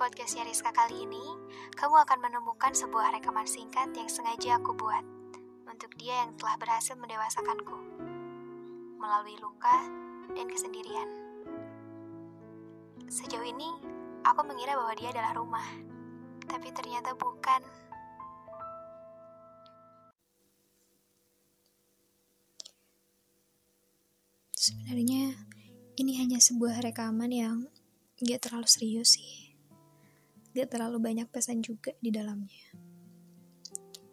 podcastnya Rizka kali ini, kamu akan menemukan sebuah rekaman singkat yang sengaja aku buat untuk dia yang telah berhasil mendewasakanku melalui luka dan kesendirian. Sejauh ini, aku mengira bahwa dia adalah rumah, tapi ternyata bukan. Sebenarnya, ini hanya sebuah rekaman yang gak terlalu serius sih gak terlalu banyak pesan juga di dalamnya.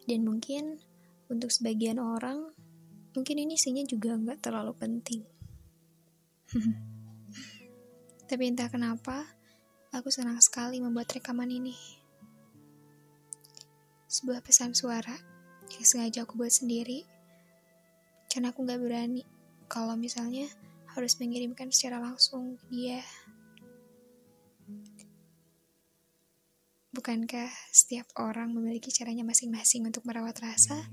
Dan mungkin untuk sebagian orang, mungkin ini isinya juga gak terlalu penting. Tapi entah kenapa, aku senang sekali membuat rekaman ini. Sebuah pesan suara yang sengaja aku buat sendiri, karena aku gak berani kalau misalnya harus mengirimkan secara langsung dia. Bukankah setiap orang memiliki caranya masing-masing untuk merawat rasa,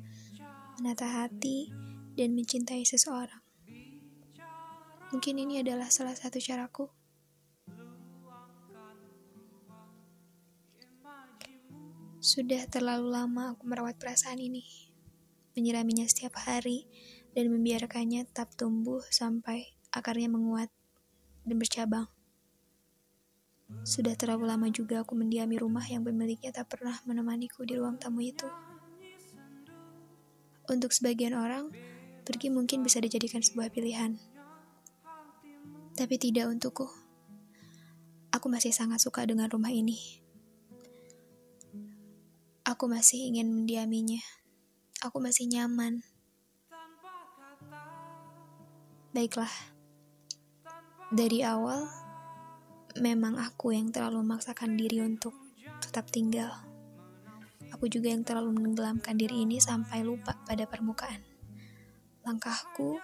menata hati, dan mencintai seseorang? Mungkin ini adalah salah satu caraku. Sudah terlalu lama aku merawat perasaan ini, menyiraminya setiap hari, dan membiarkannya tetap tumbuh sampai akarnya menguat dan bercabang. Sudah terlalu lama juga aku mendiami rumah yang pemiliknya tak pernah menemaniku di ruang tamu itu. Untuk sebagian orang, pergi mungkin bisa dijadikan sebuah pilihan. Tapi tidak untukku. Aku masih sangat suka dengan rumah ini. Aku masih ingin mendiaminya. Aku masih nyaman. Baiklah. Dari awal, memang aku yang terlalu memaksakan diri untuk tetap tinggal. Aku juga yang terlalu menenggelamkan diri ini sampai lupa pada permukaan. Langkahku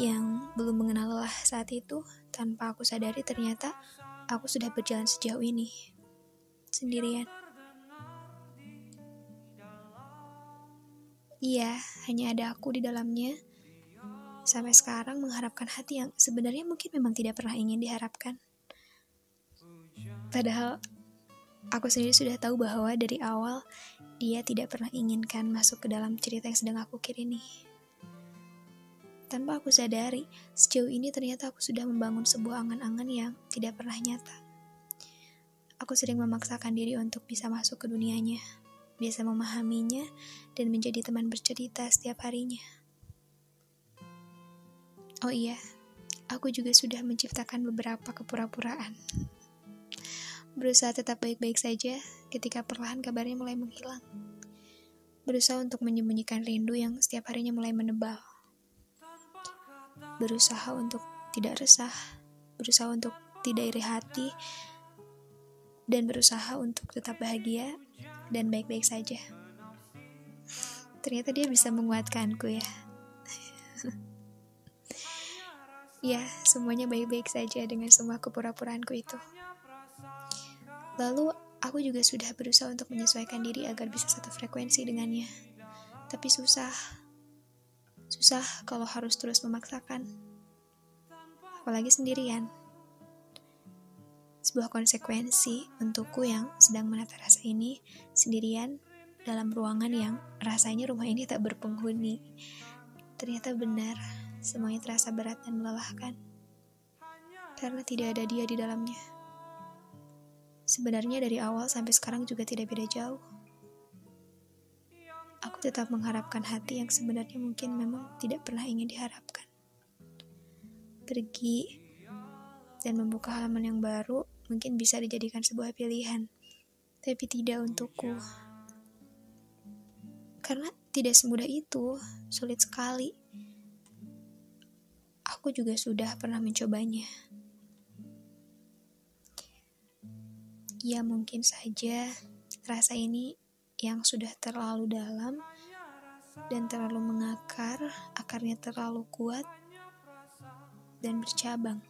yang belum mengenal lelah saat itu, tanpa aku sadari ternyata aku sudah berjalan sejauh ini. Sendirian. Iya, hanya ada aku di dalamnya. Sampai sekarang mengharapkan hati yang sebenarnya mungkin memang tidak pernah ingin diharapkan. Padahal aku sendiri sudah tahu bahwa dari awal dia tidak pernah inginkan masuk ke dalam cerita yang sedang aku ini. Tanpa aku sadari, sejauh ini ternyata aku sudah membangun sebuah angan-angan yang tidak pernah nyata. Aku sering memaksakan diri untuk bisa masuk ke dunianya, bisa memahaminya, dan menjadi teman bercerita setiap harinya. Oh iya, aku juga sudah menciptakan beberapa kepura-puraan berusaha tetap baik-baik saja ketika perlahan kabarnya mulai menghilang. Berusaha untuk menyembunyikan rindu yang setiap harinya mulai menebal. Berusaha untuk tidak resah, berusaha untuk tidak iri hati, dan berusaha untuk tetap bahagia dan baik-baik saja. Ternyata dia bisa menguatkanku ya. ya, semuanya baik-baik saja dengan semua kepura-puraanku itu. Lalu aku juga sudah berusaha untuk menyesuaikan diri agar bisa satu frekuensi dengannya. Tapi susah. Susah kalau harus terus memaksakan. Apalagi sendirian. Sebuah konsekuensi untukku yang sedang menata rasa ini sendirian dalam ruangan yang rasanya rumah ini tak berpenghuni. Ternyata benar, semuanya terasa berat dan melelahkan. Karena tidak ada dia di dalamnya. Sebenarnya dari awal sampai sekarang juga tidak beda jauh. Aku tetap mengharapkan hati yang sebenarnya mungkin memang tidak pernah ingin diharapkan. Pergi dan membuka halaman yang baru mungkin bisa dijadikan sebuah pilihan, tapi tidak untukku. Karena tidak semudah itu, sulit sekali. Aku juga sudah pernah mencobanya. Ya mungkin saja rasa ini yang sudah terlalu dalam dan terlalu mengakar, akarnya terlalu kuat dan bercabang.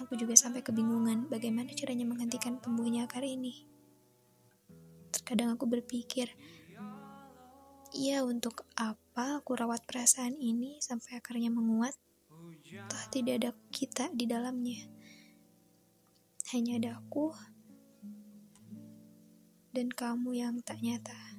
Aku juga sampai kebingungan bagaimana caranya menghentikan tumbuhnya akar ini. Terkadang aku berpikir, ya untuk apa aku rawat perasaan ini sampai akarnya menguat? Toh tidak ada kita di dalamnya hanya ada aku dan kamu yang tak nyata.